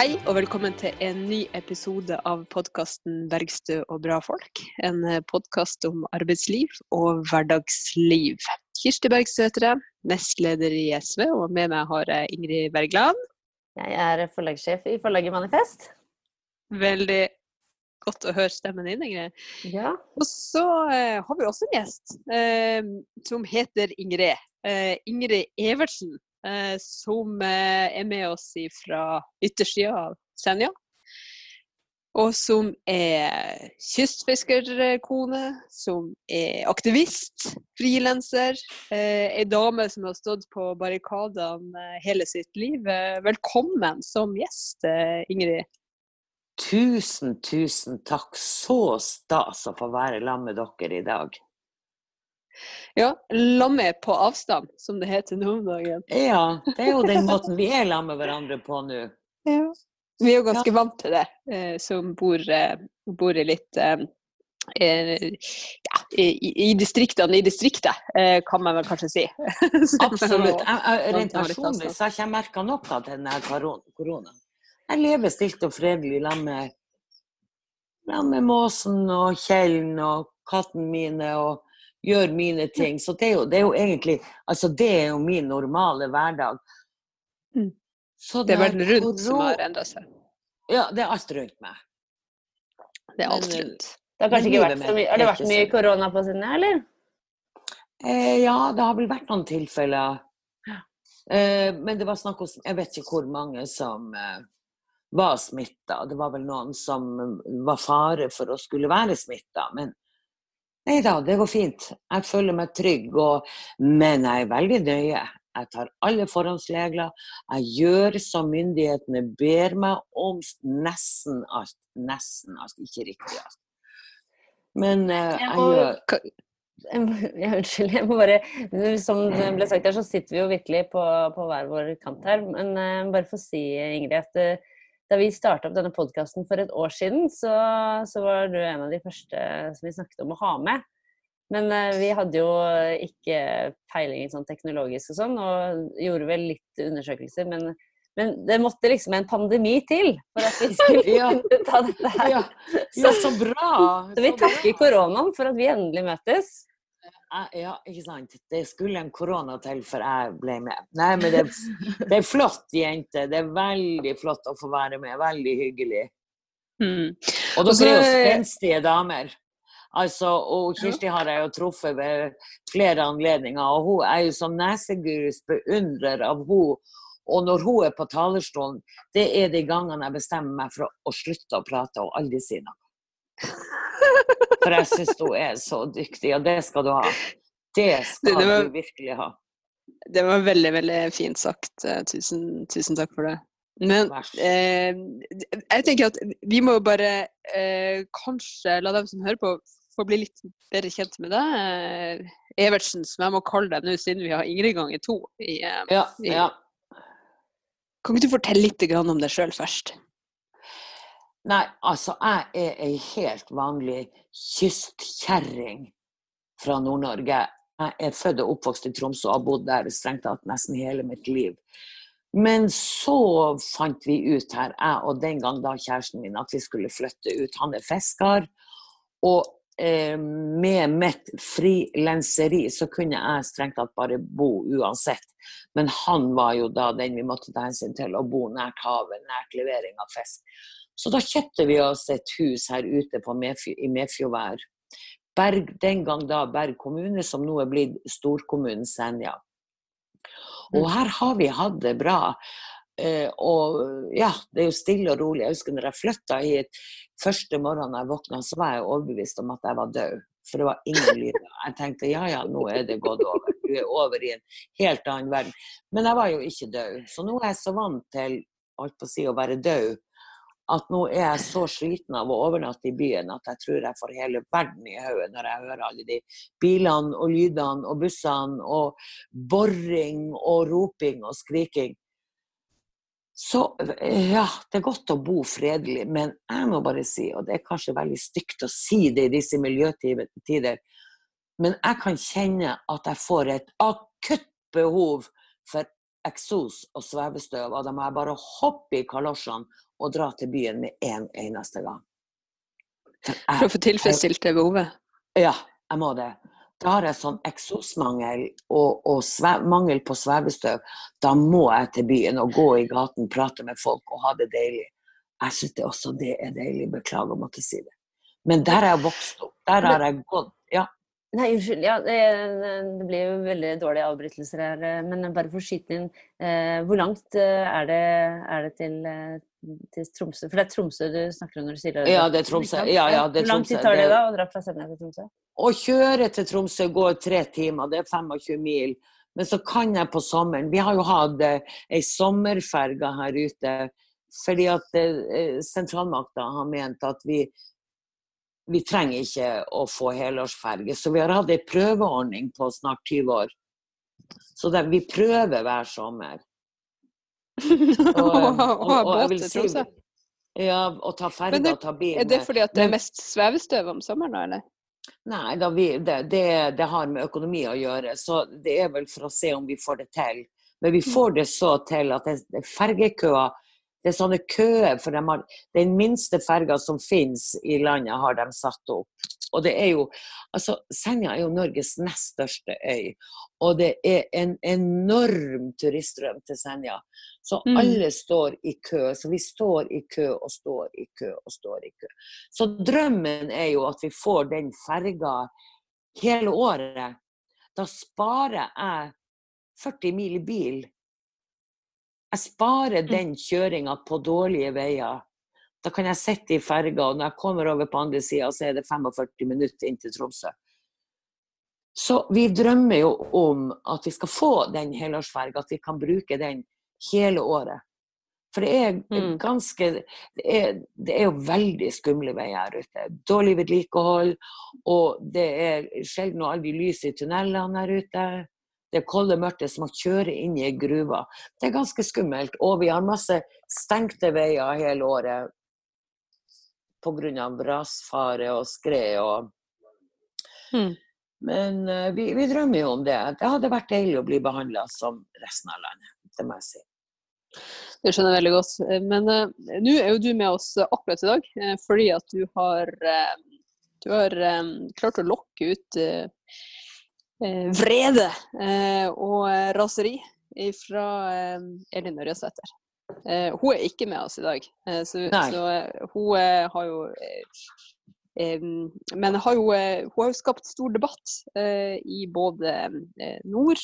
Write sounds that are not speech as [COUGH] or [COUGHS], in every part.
Hei og velkommen til en ny episode av podkasten 'Bergstø og bra folk'. En podkast om arbeidsliv og hverdagsliv. Kirsti Bergstø heter jeg, nestleder i SV, og med meg har jeg Ingrid Bergland. Jeg er forlagssjef i forlaget Manifest. Veldig godt å høre stemmen din, Ingrid. Ja. Og så eh, har vi også en gjest eh, som heter Ingrid. Eh, Ingrid Evertsen, eh, som eh, er med oss fra yttersida av Senja. Og som er kystfiskerkone, som er aktivist, frilanser. Eh, ei dame som har stått på barrikadene eh, hele sitt liv. Eh, velkommen som gjest, eh, Ingrid. Tusen, tusen takk. Så stas å få være sammen med dere i dag. Ja, lamme på avstand, som det heter nå om dagen. Ja, det er jo den måten vi er lamme hverandre på nå. Vi er jo ganske vant til det, eh, som bor, eh, bor i litt eh, ja, i, i distriktene i distriktet, kan man vel kanskje si. [LAUGHS] Absolutt. Jeg, jeg, rent personlig så har ikke jeg merka noe til denne koronaen. Jeg lever stilt og fredelig sammen med, sammen med måsen og kjellen og katten mine og gjør mine ting. Så det er jo, det er jo egentlig Altså, det er jo min normale hverdag. Mm. Så Det er verden rundt som koro- har endra seg. Ja, det er alt rundt meg. Det er alt eh, rundt. Det har kanskje ikke vært så mye Har det vært mye sånn. korona på siden, eller? Eh, ja, det har vel vært noen tilfeller. Eh, men det var snakk om Jeg vet ikke hvor mange som eh, var smitta. Det var vel noen som var fare for å skulle være smitta. Men nei da, det går fint. Jeg føler meg trygg. Og, men jeg er veldig nøye. Jeg tar alle forhåndsregler. Jeg gjør som myndighetene ber meg om nesten alt. Nesten alt, ikke riktig alt. Men uh, Jeg jeg må- gjør Jeg må- [LAUGHS] Ja, unnskyld. Jeg må bare, som det ble sagt her, så sitter vi jo virkelig på, på hver vår kant her. Men uh, bare for å si, Ingrid, at eh, da vi starta opp denne podkasten for et år siden, så, så var du en av de første som vi snakket om å ha med. Men eh, vi hadde jo ikke peiling i sånn teknologisk og sånn, og gjorde vel litt undersøkelser. Men, men det måtte liksom en pandemi til for at vi [LAUGHS] skulle Ja. kunne ta dette her. Ja, ja, så bra! [LAUGHS] Så vi så vi takker koronaen for at vi endelig møtes. Ja, ikke sant. Det skulle en korona til før jeg ble med. Nei, men det, det er flott, jente. Det er veldig flott å få være med. Veldig hyggelig. Mm. Og dere er jo spenstige damer. Altså, og Kirsti har jeg jo truffet ved flere anledninger, og hun er jo som nesegurus beundrer av hun. Og når hun er på talerstolen, det er de gangene jeg bestemmer meg for å, å slutte å prate og aldri si noe. For jeg syns hun er så dyktig, og det skal du ha. Det skal Det- det var- du virkelig ha. Det var veldig, veldig fint sagt. Eh, Tusen, tusen takk for det. Men eh, jeg tenker at vi må bare eh, kanskje la dem som hører på, få bli litt bedre kjent med deg. Eh, Evertsen, som jeg må kalle deg nå, siden vi har Ingrid ganger to. I, ja, Ja, ja. kan ikke du fortelle litt om deg sjøl først? Nei, altså, jeg er ei helt vanlig kystkjerring fra Nord-Norge. Jeg er født og oppvokst i Tromsø og har bodd der strengt tatt nesten hele mitt liv. Men så fant vi ut her, jeg og den gang da kjæresten min, at vi skulle flytte ut. Han er fisker. Og eh, med mitt frilanseri så kunne jeg strengt tatt bare bo uansett. Men han var jo da den vi måtte ta hensyn til, å bo nært havet, nært levering av fisk. Så da kjøpte vi oss et hus her ute på Medfjord, i Medfjordvær. Berg, den gang da Berg kommune, som nå er blitt storkommunen Senja. Og her har vi hatt det bra. Eh, og ja, det er jo stille og rolig. Jeg husker når jeg flytta hit, første morgenen jeg våkna, så var jeg overbevist om at jeg var død. For det var ingen lyder. Jeg tenkte ja ja, nå er det gått over. Du er over i en helt annen verden. Men jeg var jo ikke død. Så nå er jeg så vant til holdt på å si, å være død at nå er jeg så sliten av å overnatte i byen at jeg tror jeg får hele verden i hodet når jeg hører alle de bilene og lydene og bussene og boring og roping og skriking. Så ja, det er godt å bo fredelig, men jeg må bare si, og det er kanskje veldig stygt å si det i disse miljøtider, men jeg kan kjenne at jeg får et akutt behov for eksos og svevestøv, og da må jeg bare hoppe i kalosjene og dra til byen med en eneste gang. For, for å få tilfredsstilt det behovet? Ja, jeg må det. Da har jeg sånn eksosmangel og, og svev, mangel på svevestøv. Da må jeg til byen og gå i gaten, prate med folk og ha det deilig. Jeg syns også det er deilig. Beklager å måtte si det. Men der har jeg vokst opp. Der har jeg gått. Ja. Nei, unnskyld. Ja, det, det, blir jo veldig dårlige avbrytelser her. Eh, men bare for å skyte inn. Eh, hvor langt eh, er det, er det til, eh, til, Tromsø? For det er Tromsø du snakker om når du sier det? Ja, det er Tromsø. Ja, ja, det er Hvor lang tid tar det da å dra fra Senja til Tromsø? Å kjøre til Tromsø går tre timer. Det er 25 mil. Men så kan jeg på sommeren Vi har jo hatt ei sommerferge her ute fordi at sentralmakta har ment at vi vi trenger ikke å få helårsferge. Så vi har hatt ei prøveordning på snart 20 år. Så det, vi prøver hver sommer. [LAUGHS] Og, og, og jeg vil si Ja, å ta ferge og ta bil. Er det fordi at det er mest svevestøv om sommeren, eller? Nei, vi, det, det, det, har med økonomi å gjøre. Så det er vel for å se om vi får det til. Men vi får det så til at fergekøer det er sånne køer, for de har, den minste ferga som finnes i landet, har de satt opp. Og det er jo, altså Senja er jo Norges nest største øy, og det er en enorm turiststrøm til Senja. Så mm. alle står i kø. Så vi står i kø og står i kø og står i kø. Så drømmen er jo at vi får den ferga hele året. Da sparer jeg 40 mil i bil jeg sparer mm. den kjøringa på dårlige veier. Da kan jeg sitte i ferga, og når jeg kommer over på andre sida, så er det 45 minutter inn til Tromsø. Så vi drømmer jo om at vi skal få den helårsferga, at vi kan bruke den hele året. For det er mm. ganske det er, det er, jo veldig skumle veier her ute. Dårlig vedlikehold, og det er sjelden og aldri lys i tunnelene her ute det kolde mørket som å kjøre inn i ei gruve. Det er ganske skummelt. Og vi har masse stengte veier hele året pga. rasfare og skred og mm. Men uh, vi, vi, drømmer jo om det. Det hadde vært deilig å bli behandla som resten av landet, det må jeg si. Det skjønner jeg veldig godt. Men uh, nå er jo du med oss akkurat i dag uh, fordi at du har, du har klart å lokke ut Eh, vrede eh, og raseri fra eh, Elin Ørjasæter. hun er ikke med oss i dag, så, så hun har jo men har jo, hun har jo skapt stor debatt i både nord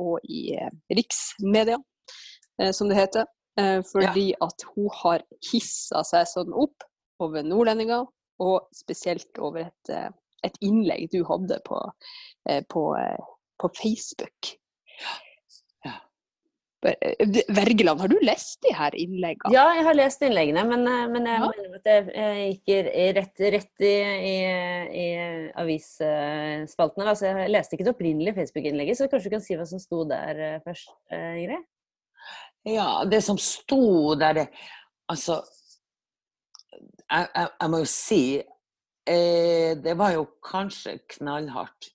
og i riksmedia, som det heter. fordi at hun har hissa seg sånn opp over nordlendinger, og spesielt over et, et innlegg du hadde på Eh, på, eh, på Facebook. Ja. Eh, Wergeland, har du lest de her innleggene? Ja, jeg har lest innleggene, men, men jeg ja. mener at jeg gikk rett, rett i, i, i avisspaltene. Altså, jeg leste ikke det opprinnelige Facebook-innlegget, så kanskje du kan si hva som sto der først, Ingrid? Ja, det som sto der, det Altså jeg, jeg, jeg, må jo si eh, Det var jo kanskje knallhardt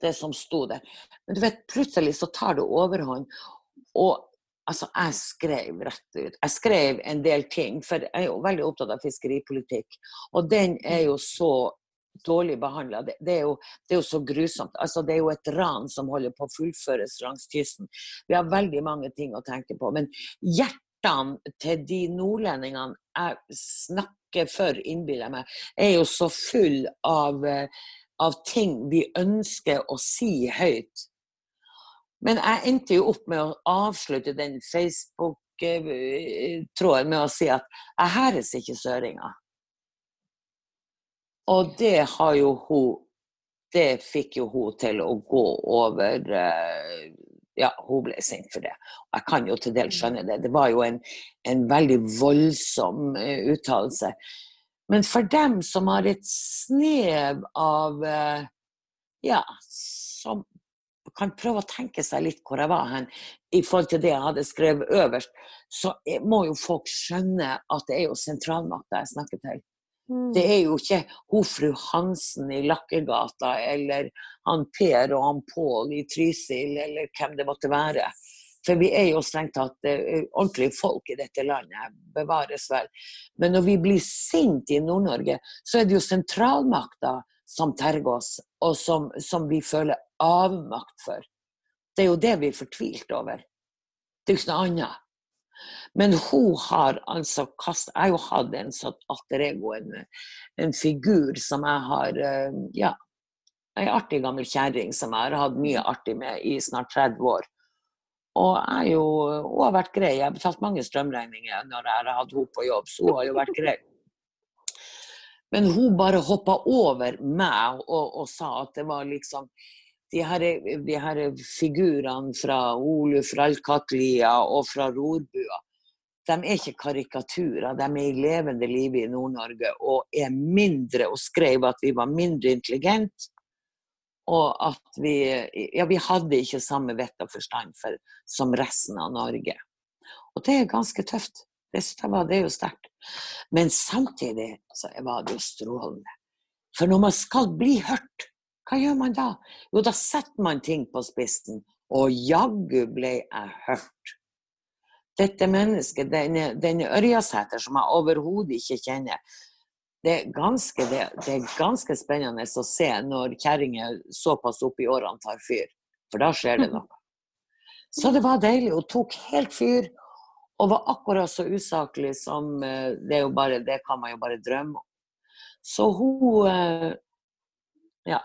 det som sto der. Men du vet, plutselig så tar det overhånd. Og altså, jeg skrev rett ut. Jeg skrev en del ting, for jeg er jo veldig opptatt av fiskeripolitikk. Og den er jo så dårlig behandla. Det, det, det, er jo så grusomt. Altså, det er jo et ran som holder på å fullføres langs kysten. Vi har veldig mange ting å tenke på. Men hjertene til de nordlendingene jeg snakker for, innbiller jeg meg, er jo så full av uh, av ting vi ønsker å si høyt. Men jeg endte jo opp med å avslutte den Facebook-tråden med å si at jeg hæres ikke søringa. Og det har jo hun Det fikk jo hun til å gå over eh, Ja, hun ble sint for det. Jeg kan jo til dels skjønne det. Det var jo en, en veldig voldsom eh, uttalelse. Men for dem som har et snev av eh, Ja, som kan prøve å tenke seg litt hvor jeg var hen i forhold til det jeg hadde skrevet øverst, så må jo folk skjønne at det er jo sentralmakta jeg snakker til. Mm. Det er jo ikke hun fru Hansen i Lakkegata eller han Per og han Pål i Trysil eller hvem det måtte være. For vi er jo strengt tatt uh, ordentlige folk i dette landet, bevares vel. Men når vi blir sinte i Nord-Norge, så er det jo sentralmakta som terger oss, og som, som, vi føler avmakt for. Det er jo det vi er fortvilt over. Det er jo ikke noe annet. Men hun har altså kast... Jeg har jo hatt en sånn alter ego, en, en, figur som jeg har uh, Ja, ei artig gammel kjerring som jeg har hatt mye artig med i snart 30 år. Og jeg jo, hun har vært grei. Jeg har betalt mange strømregninger når jeg har hatt henne på jobb, så hun har jo vært grei. Men hun bare hoppa over meg og, og, sa at det var liksom de her, de her figurene fra Oluf Ralkatlia og fra Rorbua, de er ikke karikaturer. De er i levende live i Nord-Norge og er mindre, og skrev at vi var mindre intelligente og at vi Ja, vi hadde ikke samme vett og forstand for, som resten av Norge. Og det er ganske tøft. Det, det er jo sterkt. Men samtidig så var det jo strålende. For når man skal bli hørt, hva gjør man da? Jo, da setter man ting på spissen. Og jaggu ble jeg hørt. Dette mennesket, denne, denne Ørjasæter, som jeg overhodet ikke kjenner, det er, ganske, det, det er ganske spennende å se når kjerringer såpass opp i årene tar fyr. For da skjer det noe. Så det var deilig. Hun tok helt fyr og var akkurat så usaklig som eh, det, bare, det kan man jo bare drømme om. Så hun eh, Ja.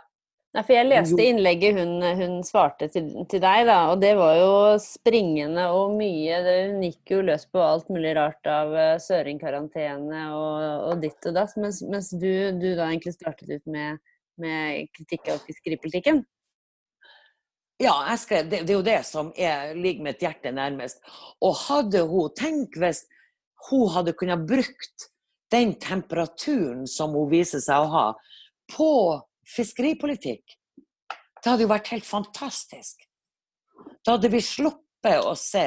Nei, for jeg leste innlegget hun, hun svarte til, til, deg, da, og det var jo springende og mye. Det, hun gikk jo løs på alt mulig rart av uh, søringkarantene og, og, ditt og datt, mens, mens du, du, da egentlig startet ut med, med kritikk av fiskeripolitikken. Ja, skrev, det, det, er jo det som er, ligger mitt hjerte nærmest. Og hadde hun Tenk hvis hun hadde kunnet brukt den temperaturen som hun viser seg å ha, på fiskeripolitikk. Det hadde jo vært helt fantastisk. Da hadde vi sluppet å se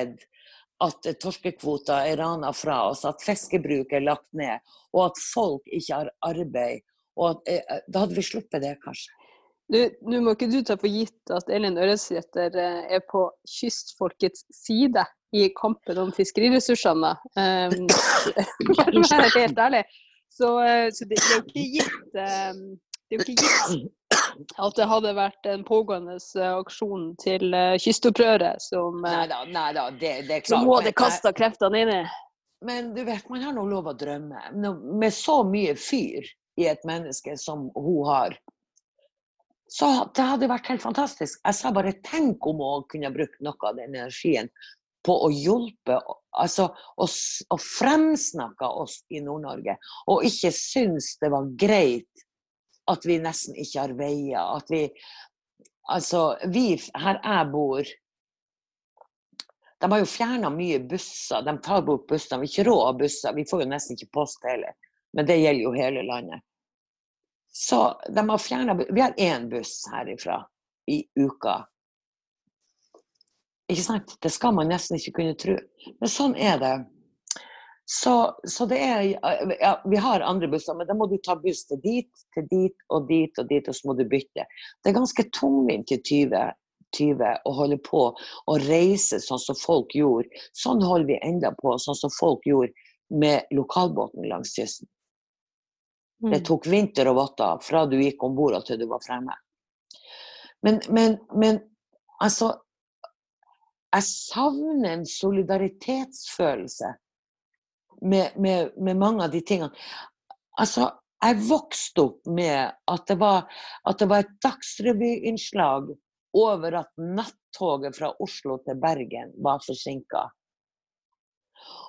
at torskekvoter er rana fra oss, at fiskebruk er lagt ned, og at folk ikke har arbeid. At, eh, da hadde vi sluppet det, kanskje. Nå må ikke du ta for gitt at Elin Ørresæter eh, er på kystfolkets side i kampen om fiskeriressursene. [LAUGHS] Um, helt ærlig. Så, eh, så det, er jo ikke gitt um, det er jo ikke gitt [COUGHS] at det hadde vært en pågående eh, aksjon til uh, kystopprøret som, uh, neida, neida, det, det som hun hadde kasta kreftene inn i. Men du vet, man har nå lov å drømme. Med så mye fyr i et menneske som hun har, så det hadde vært helt fantastisk. Jeg sa bare tenk om hun kunne brukt noe av den energien på å hjelpe altså, oss og fremsnakke oss i Nord-Norge, og ikke synes det var greit at vi nesten ikke har veier. At vi Altså, vi her jeg bor De har jo fjerna mye busser. De tar bort bussene. Vi har ikke råd av busser. Vi får jo nesten ikke post heller. Men det gjelder jo hele landet. Så de har fjerna Vi har én buss herifra i uka. Ikke sant? Det skal man nesten ikke kunne tro. Men sånn er det. Så, så, det er ja, Vi har andre busser, men da må du ta buss til dit, til dit og dit og dit, og så må du bytte. Det er ganske tungvint til 20, 20 å holde på å reise sånn som folk gjorde. Sånn holder vi enda på, sånn som folk gjorde med lokalbåten langs kysten. Mm. Det tok vinter og votter fra du gikk om bord til du var fremme. Men, men, men altså Jeg savner en solidaritetsfølelse med, med, med, mange av de tingene. Altså, jeg vokste opp med at det var, at det var et dagsrevyinnslag over at nattoget fra Oslo til Bergen var forsinka.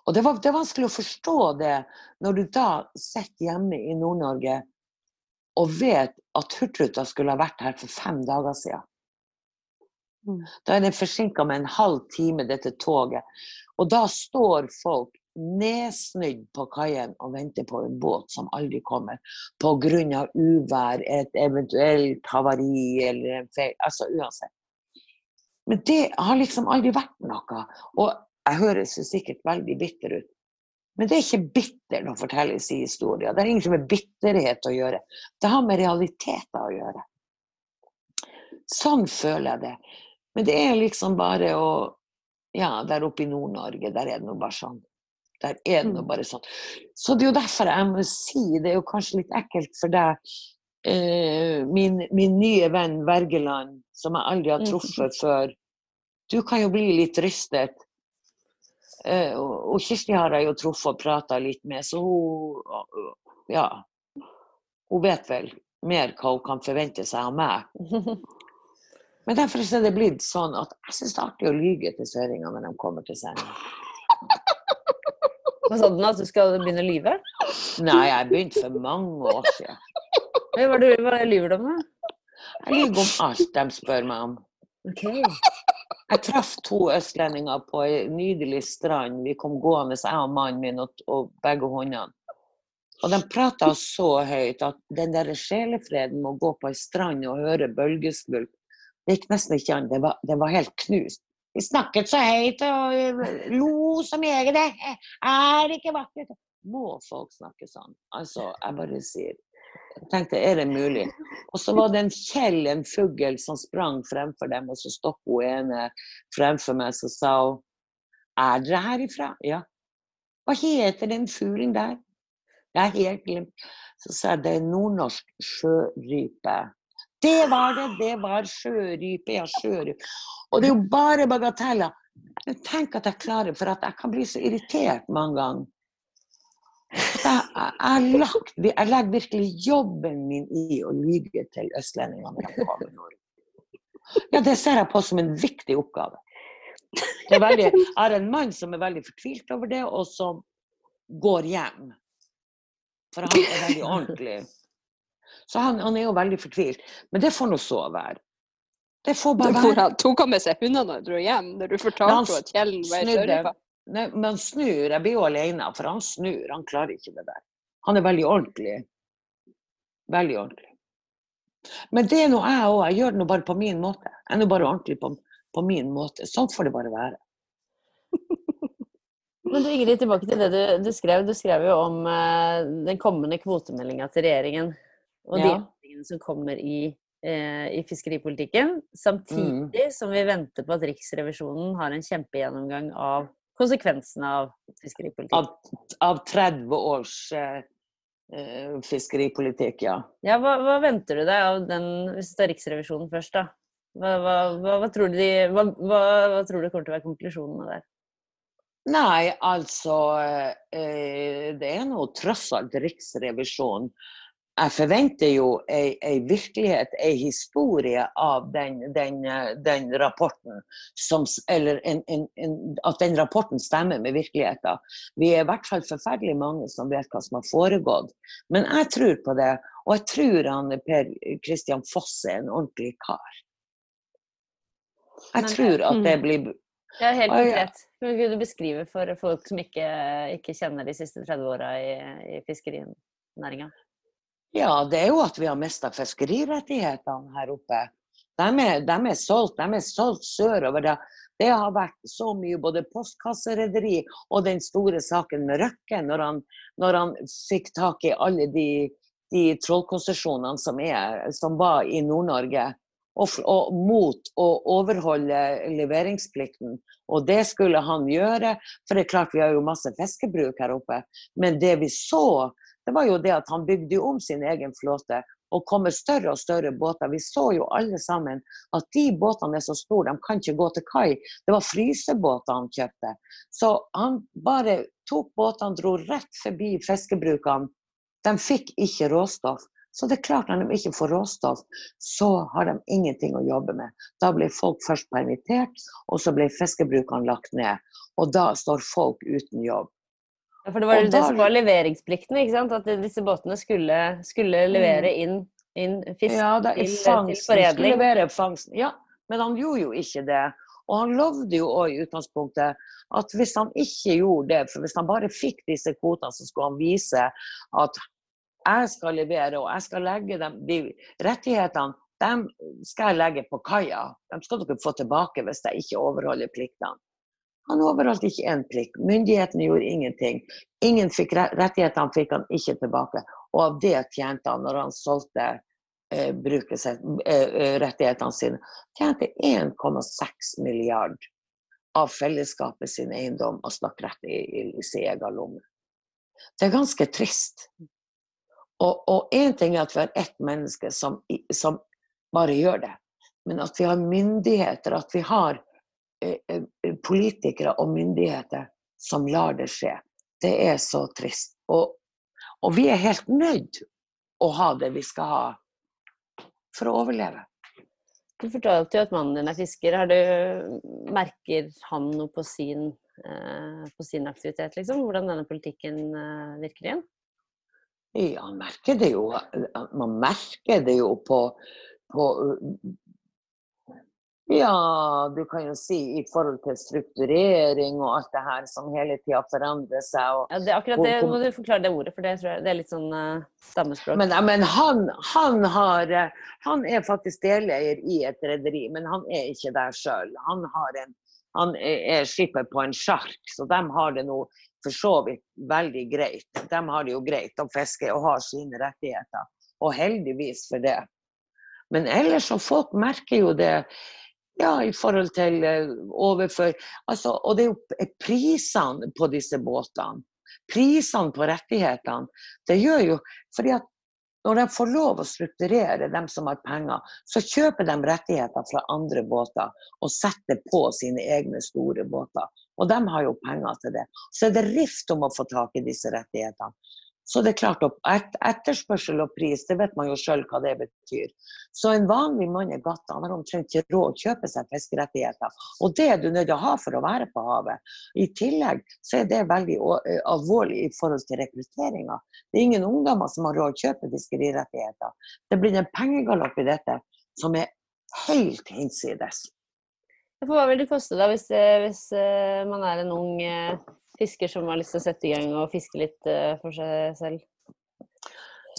Og det, var, det er vanskelig å forstå det når du da sitter hjemme i Nord-Norge og vet at Hurtigruta skulle ha vært her for fem dager siden. Mm. Da er det forsinka med en halv time, dette toget. Og da står folk nedsnydd på kaien og venter på en båt som aldri kommer pga. uvær, et eventuelt havari eller en feil. Altså uansett. Men det har liksom aldri vært noe. Og jeg høres jo sikkert veldig bitter ut. Men det er ikke bitter å fortelle sin historie. Det har ingenting med bitterhet å gjøre. Det har med realiteter å gjøre. Sånn føler jeg det. Men det er liksom bare å Ja, der oppe i Nord-Norge, der er det nå bare sånn. Der er det nå Mm. bare sånn. Så det er jo derfor jeg må si, det er jo kanskje litt ekkelt for deg, eh, min, min nye venn Wergeland, som jeg aldri har Mm. truffet før. Du kan jo bli litt rystet. Eh, og Kirsti har jeg jo truffet og prata litt med, så hun Ja. Hun vet vel mer hva hun kan forvente seg av meg. [LAUGHS] Men derfor er det blitt sånn at jeg syns det er artig å lyge til søringene når de kommer til sending. Hva sa du nå? At du skal begynne å lyve? Nei, jeg begynte for mange år siden. Hva, det du- hva lyver du om, da? Jeg lyver om alt de spør meg om. Ok. Jeg traff to østlendinger på ei nydelig strand. Vi kom gående, jeg og mannen min og begge hundene. Og de prata så høyt at den der sjelefreden med å gå på ei strand og høre bølgeskvulp, det gikk nesten ikke an. Det var, det var helt knust. De snakket så høyt og lo så mye. Det er ikke vakkert. Må folk snakke sånn? Altså, jeg bare sier Jeg tenkte, er det mulig? Og så var det en Kjell, en fugl, som sprang fremfor dem, og så stoppet hun ene fremfor meg, så sa hun Er dere herifra? Ja. Hva heter den fuglen der? Jeg er helt glemt. Så sa jeg det er nordnorsk sjørype. Det var det, det var sjørype, ja, sjørype. Og det er jo bare bagateller. Tenk at jeg klarer, for at jeg kan bli så irritert mange ganger. Jeg, jeg, jeg, legger virkelig jobben min i å lyge til østlendingene. Ja, det ser jeg på som en viktig oppgave. Det er veldig, jeg har en mann som er veldig fortvilt over det, og som går hjem. For han er veldig ordentlig. Så han, han er jo veldig fortvilt. Men det får nå så være. Det får bare være. han tok han med seg hundene og dro hjem, når du fortalte henne at Kjellen var i. Nei, men han snur. Jeg blir jo alene, for han snur. Han klarer ikke det der. Han er veldig ordentlig. Veldig ordentlig. Men det er nå jeg òg. Jeg gjør det nå bare på min måte. Jeg er nå bare ordentlig på, på min måte. Sånn får det bare være. [LAUGHS] Men du Ingrid, tilbake til det du, du skrev. Du skrev jo om eh, den kommende kvotemeldinga til regjeringen. Og de endringene som kommer i, eh, i fiskeripolitikken. Samtidig som vi venter på at Riksrevisjonen har en kjempegjennomgang av konsekvensene av fiskeripolitikk. Av, av 30 års eh, eh, fiskeripolitikk, ja. Ja, hva, hva venter du deg av den, hvis du tar Riksrevisjonen først, da? Hva, hva, hva, tror du de, tror du kommer til å være konklusjonene der? Nei, altså eh, Det er nå tross alt Riksrevisjonen. Jeg forventer jo ei, virkelighet, ei historie av den, den, den rapporten. Som, eller en, en, en, at den rapporten stemmer med virkeligheten. Vi er i hvert fall forferdelig mange som vet hva som har foregått. Men jeg tror på det, og jeg tror han Per Christian Fosse er en ordentlig kar. Jeg Men- tror at det Mm. blir Ja, helt konkret. Hva. Kunne du beskrive for folk som ikke, ikke kjenner de siste 30 åra i, i fiskerinæringa? Ja, det er jo at vi har mista fiskerirettighetene her oppe. De er, de er solgt, solgt sørover. Det, det har vært så mye både postkasserederi og den store saken med Røkke, når han, når han fikk tak i alle de, de trollkonsesjonene som, som var i Nord-Norge. Og, og mot å overholde leveringsplikten. Og det skulle han gjøre, for det er klart vi har jo masse fiskebruk her oppe. Men det vi så, det var jo det at han bygde jo om sin egen flåte og kom med større og større båter. Vi så jo alle sammen at de båtene er så store, de kan ikke gå til kai. Det var frysebåter han kjøpte. Så han bare tok båtene, dro rett forbi fiskebrukene. De fikk ikke råstoff. Så det er klart når de ikke får råstoff, så har de ingenting å jobbe med. Da blir folk først permittert, og så blir fiskebrukene lagt ned. Og da står folk uten jobb. Ja, for det var Og det da- som var leveringsplikten, ikke sant? At disse båtene skulle, skulle levere inn, inn fisk Mm. Ja, da, til, til fangsten. Skulle foredling. levere fangsten. Ja, men han gjorde jo ikke det. Og han lovde jo òg i utgangspunktet at hvis han ikke gjorde det, for hvis han bare fikk disse kvotene, så skulle han vise at jeg skal levere, og jeg skal legge dem De rettighetene dem skal jeg legge på kaia. De skal dere få tilbake hvis jeg ikke overholder pliktene. Han overholdt ikke én plikt. Myndighetene gjorde ingenting. Ingen fikk re- rettighetene fikk han ikke tilbake. Og av det tjente han når han solgte eh, eh, eh, rettighetene sine. Tjente 1,6 milliard. av fellesskapet sin eiendom og stakk rett i, i, i sin egen lomme. Det er ganske trist. Og én ting er at vi har ett menneske som, som, bare gjør det, men at vi har myndigheter, at vi har eh, eh, politikere og myndigheter som lar det skje, det er så trist. Og, og vi er helt nødt å ha det vi skal ha for å overleve. Du fortalte jo at mannen din er fisker. Har du, merker han noe på sin, eh, på sin aktivitet, liksom? Hvordan denne politikken eh, virker igjen? Ja, man merker det jo. Man merker det jo på, på ja, du kan jo si i forhold til strukturering og alt det her som hele tida forandrer seg. ja, det, akkurat det må du forklare det ordet, for det, jeg, det er litt sånn uh, stammespråk. Men, men han, han, har, eh, han, er faktisk deleier i et rederi, men han er ikke der sjøl. Han, en, han, er skipper på en sjark, så de har det nå for så vidt veldig greit. De har det jo greit å fiske og har sine rettigheter, og heldigvis for det. Men ellers så folk merker jo det ja, i forhold til overfor overfør altså, Og det er jo prisene på disse båtene. Prisene på rettighetene. Det gjør jo fordi at når de får lov å strukturere, dem som har penger, så kjøper de rettigheter fra andre båter og setter på sine egne store båter. Og de har jo penger til det. Så er det rift om å få tak i disse rettighetene. Så det er klart at etterspørsel og pris, det vet man jo sjøl hva det betyr. Så en vanlig mann i gata har omtrent ikke råd å kjøpe seg fiskerettigheter. Og det er du nødt til å ha for å være på havet. I tillegg så er det veldig alvorlig i forhold til rekrutteringa. Det er ingen ungdommer som har råd å kjøpe fiskerirettigheter. Det blir en pengegalopp i dette som er helt hinsides. Hva vil det koste da, hvis, hvis eh, man er en ung eh, fisker som har lyst til å sette i gang og fiske litt uh, for seg selv?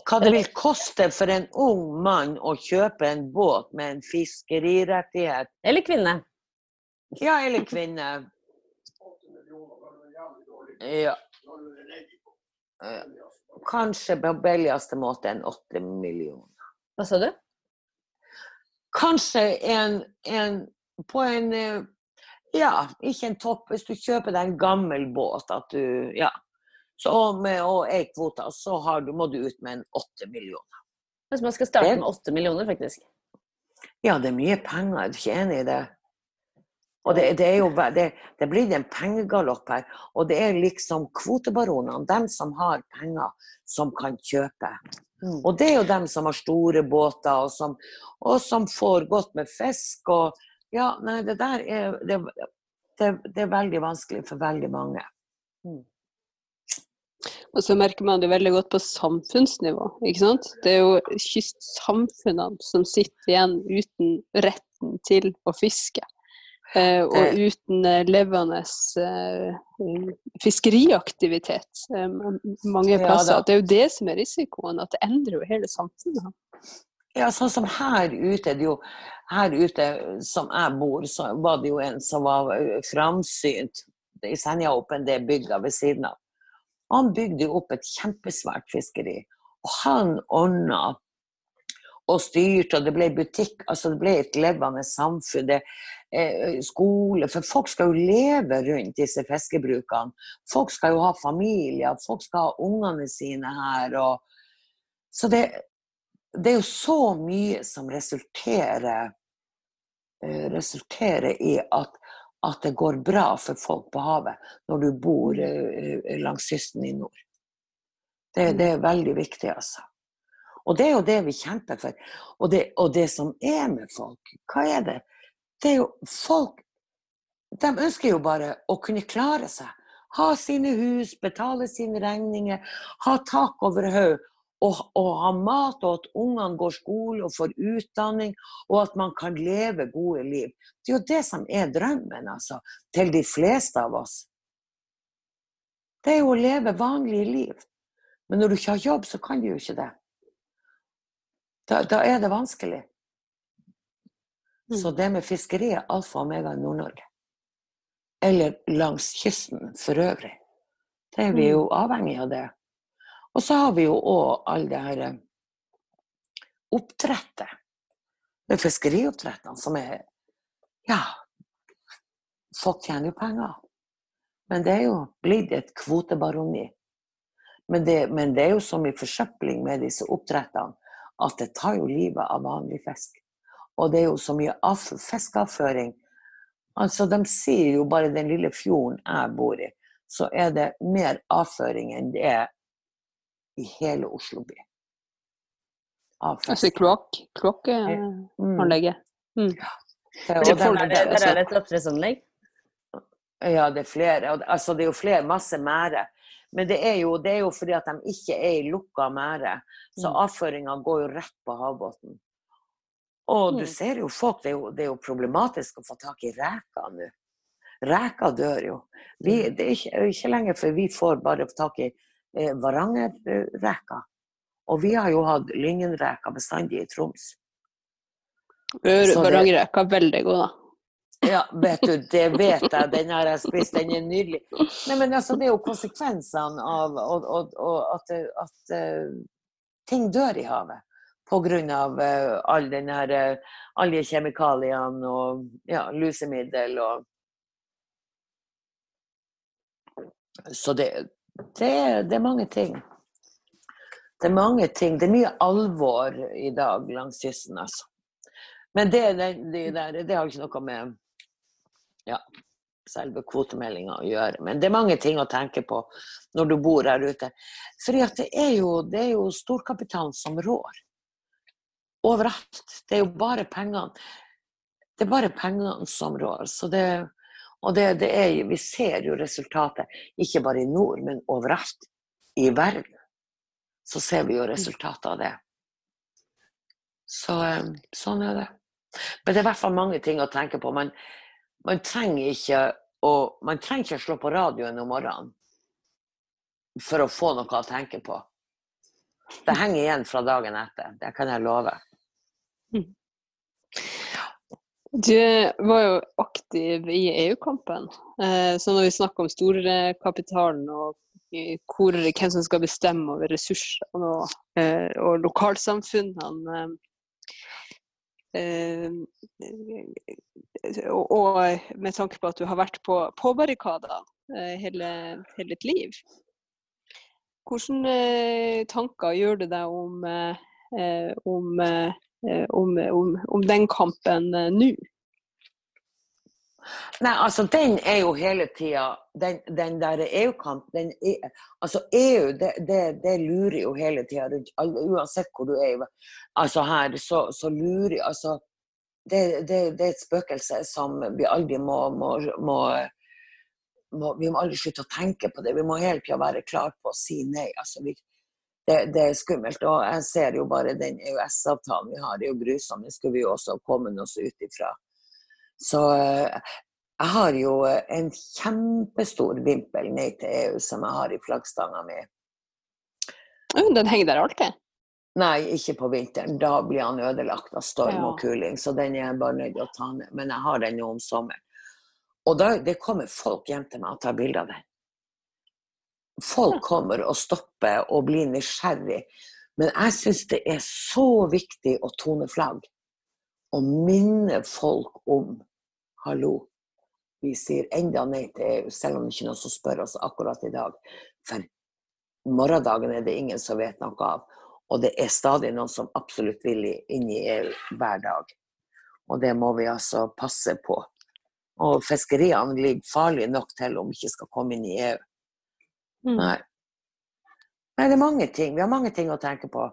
Hva det vil koste for en ung mann å kjøpe en båt med en fiskerirettighet? Eller kvinne. Ja, eller kvinne. Ja. Kanskje på billigste måte en åtte millioner. Hva sa du? Kanskje en, en på en eh, ja, ikke en topp. Hvis du kjøper deg en gammel båt at du Ja. Så med og ei kvote, så du, må du ut med en åtte millioner. Hvis man skal starte med åtte millioner, faktisk? Ja, det er mye penger. Er du ikke enig i det? Og det, det, er jo, det, det blir en pengegalopp her. Og det er liksom kvotebaronene, dem som har penger, som kan kjøpe. Mm. Og det er jo dem som har store båter, og som, og som får godt med fisk. og ja, nei, det der er det, det, det, er veldig vanskelig for veldig mange. Mm. Og så merker man det veldig godt på samfunnsnivå. ikke sant? Det er jo kystsamfunnene som sitter igjen uten retten til å fiske. Eh, og uten eh, levende eh, fiskeriaktivitet eh, mange plasser. Ja, det er jo det som er risikoen, at det endrer jo hele samfunnet. Ja, sånn som her ute, jo, her ute som jeg bor, så var det jo en som var framsynt i Senjaåpen, det bygda ved siden av. Han bygde opp et kjempesvært fiskeri. Og han ordna og styrte, og det ble butikk. altså Det ble et levende samfunn. det eh, skole, For folk skal jo leve rundt disse fiskebrukene. Folk skal jo ha familier, folk skal ha ungene sine her. og så det, det er jo så mye som resulterer, eh, resulterer i at, at, det går bra for folk på havet når du bor eh, langs kysten i nord. Det, det, er veldig viktig, altså. Og det er jo det vi kjemper for. Og det, og det som er med folk, hva er det? Det er jo folk De ønsker jo bare å kunne klare seg. Ha sine hus, betale sine regninger, ha tak over hodet og, og ha mat, og at ungene går skole og får utdanning, og at man kan leve gode liv. Det er jo det som er drømmen, altså, til de fleste av oss. Det er jo å leve vanlige liv. Men når du ikke har jobb, så kan du jo ikke det. Da, da er det vanskelig. Så mm. det med fiskeri er alfa og omega i Nord-Norge. Eller langs kysten for øvrig. Det er vi mm. jo avhengig av det. Og så har vi jo òg all det her eh, oppdrettet. Med fiskerioppdrettene som er ja, folk tjener jo penger. Men det er jo blitt et kvotebaroni. Men det, men det er jo så mye forsøpling med disse oppdrettene at det tar jo livet av vanlig fisk. Og det er jo så mye fiskeavføring. Altså, de sier jo bare den lille fjorden jeg bor i, så er det mer avføring enn det er i hele Oslo by. Altså kloakk? Kloakkanlegget? Mm. Ja. Der, er det, der er det et oppdrettsanlegg? Ja, det er flere. Altså, det er jo flere, masse mære. Men det er, jo, det er jo fordi at de ikke er i lukka mære. Så mm. avføringa går jo rett på havbunnen. Og du mm. ser jo folk, det er jo, det er jo problematisk å få tak i reker nå. Reker dør jo. Vi, mm. det er ikke, ikke lenge før vi får bare få tak i eh, Varangerreker. Og vi har jo hatt Lyngenreka bestandig i Troms. Varangerreka er veldig god, da. Ja, vet du, det [LAUGHS] vet jeg. Den har jeg spist. Den er nydelig. Nei, men altså, det er jo konsekvensene av og, og, og at, at uh, ting dør i havet. Av uh, all den her uh, alle kjemikaliene og ja, lusemiddel og Så det, det, det er mange ting. Det er mange ting. Det er mye alvor i dag langs kysten, altså. Men det, det, det, der, det har ikke noe med ja, selve kvotemeldinga å gjøre. Men det er mange ting å tenke på når du bor her ute. For det er jo, det er jo storkapitalen som rår. Overalt. Det er jo bare pengene. Det er bare pengene som rår. Så det, og det, det er, vi ser jo resultatet, ikke bare i nord, men overalt i verden. Så ser vi jo resultatet av det. Så eh, sånn er det. Men det er i hvert fall mange ting å tenke på. Man, man trenger ikke å, man trenger ikke å slå på radioen om morgenen for å få noe å tenke på. Det henger igjen fra dagen etter. Det kan jeg love. Du var jo aktiv i EU-kampen. Eh, så når vi snakker om storkapitalen og hvor, hvem som skal bestemme over ressursene og, eh, og lokalsamfunnene Eh, og med tanke på at du har vært på, på barrikadene eh, hele, hele, ditt liv. Hvilke eh, tanker gjør du deg om, om, om, om den kampen nå? Nei, altså den er jo hele tida Den, den der EU-kamp Altså EU, det, det, det, lurer jo hele tida rundt Uansett hvor du er altså her, så, så lurer altså det, det, er et spøkelse som vi aldri må, må, må, må Vi må aldri slutte å tenke på det. Vi må hele tida være klar på å si nei. Altså, vi, det, det, er skummelt. Og jeg ser jo bare den EØS-avtalen vi har, det er jo grusom. Det skulle vi jo også kommet oss ut ifra. Så eh, jeg har jo eh, en kjempestor vimpel ned til EU som jeg har i flaggstanga mi. Den henger der alltid? Nei, ikke på vinteren. Da blir han ødelagt av storm og kuling. Så den er jeg bare nødt til å ta ned. Men jeg har den jo om sommeren. Og da, det kommer folk hjem til meg og tar bilde av den. Folk kommer og stopper og blir nysgjerrig. Men jeg syns det er så viktig å tone flagg. Og minne folk om hallo, vi sier enda nei til EU, selv om det ikke er noen som spør oss akkurat i dag. For morgendagen er det ingen som vet noe av. Og det er stadig noen som absolutt vil inn i EU hver dag. Og det må vi altså passe på. Og fiskeriene ligger farlig nok til om vi ikke skal komme inn i EU. Mm. Nei. Nei, det er mange ting. Vi har mange ting å tenke på.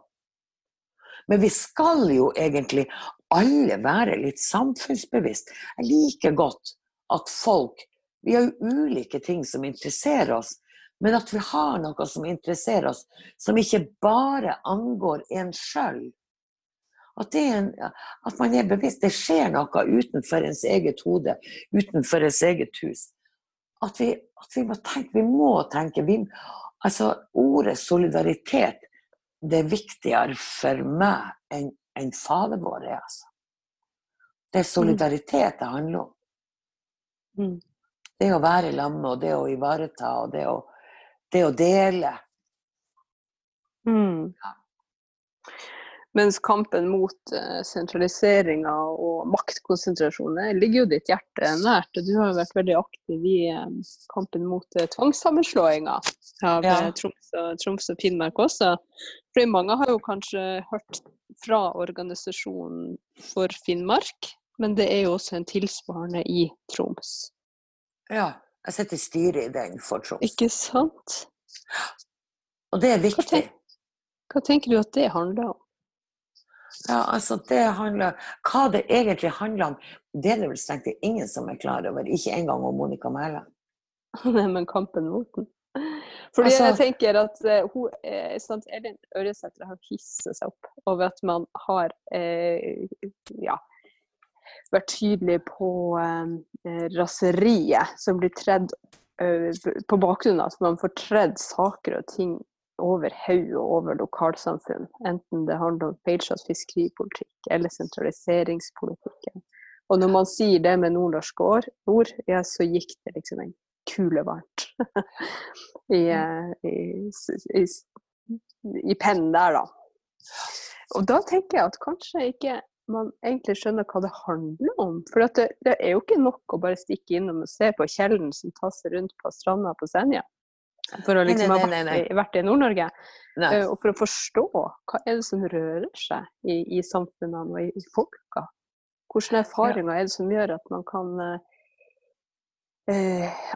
Men vi skal jo egentlig alle være litt samfunnsbevisst. Jeg liker godt at folk Vi har jo ulike ting som interesserer oss, men at vi har noe som interesserer oss, som ikke bare angår en sjøl. At, at, man er bevisst. Det skjer noe utenfor ens eget hode, utenfor ens eget hus. At vi, at vi må tenke. Vi må tenke. Vi, altså, ordet solidaritet det er viktigere for meg enn en fader vår er. Altså. Det er solidaritet det handler om. Mm. Det å være i lag og det å ivareta og det å, det å dele. Mm. Ja. Mens kampen mot uh, sentraliseringa og maktkonsentrasjoner ligger jo ditt hjerte nært. og Du har jo vært veldig aktiv i um, kampen mot uh, tvangssammenslåinga av ja. Troms, og, Troms, og, Finnmark også. Fordi mange har jo kanskje hørt fra organisasjonen for Finnmark, men det er jo også en tilsvarende i Troms. Ja, jeg sitter i styret i den for Troms. Ikke sant? Og det er viktig. Hva, tenker, hva tenker du at det handler om? Ja, altså det handler, Hva det egentlig handler om, det er det vel strengt ingen som er klar over. Ikke engang om Monica Mæland. [LAUGHS] Nei, men kampen mot den. Fordi altså, jeg tenker at uh, hun, eh, sant, Elin Ørjesæter har hisset seg opp over at man har eh, ja, vært tydelig på eh, raseriet som blir tredd eh, på bakgrunn av at man får tredd saker og ting over haug og over lokalsamfunn. Enten det handler om feilslått fiskeripolitikk eller sentraliseringspolitikken. Og når man sier det med nordnorske ord, ja, så gikk det liksom en kule varmt [LAUGHS] I, eh, i, i, i pennen der, da. Og da tenker jeg at kanskje ikke man egentlig skjønner hva det handler om. For det, det, er jo ikke nok å bare stikke innom og se på kjellen som tasser rundt på stranda på Senja for å liksom ha vært, i, i Nord-Norge. Uh, og for å forstå hva er det som rører seg i, i samfunnene og i, i folka. Hvilke erfaringer ja. er det som gjør at man kan uh,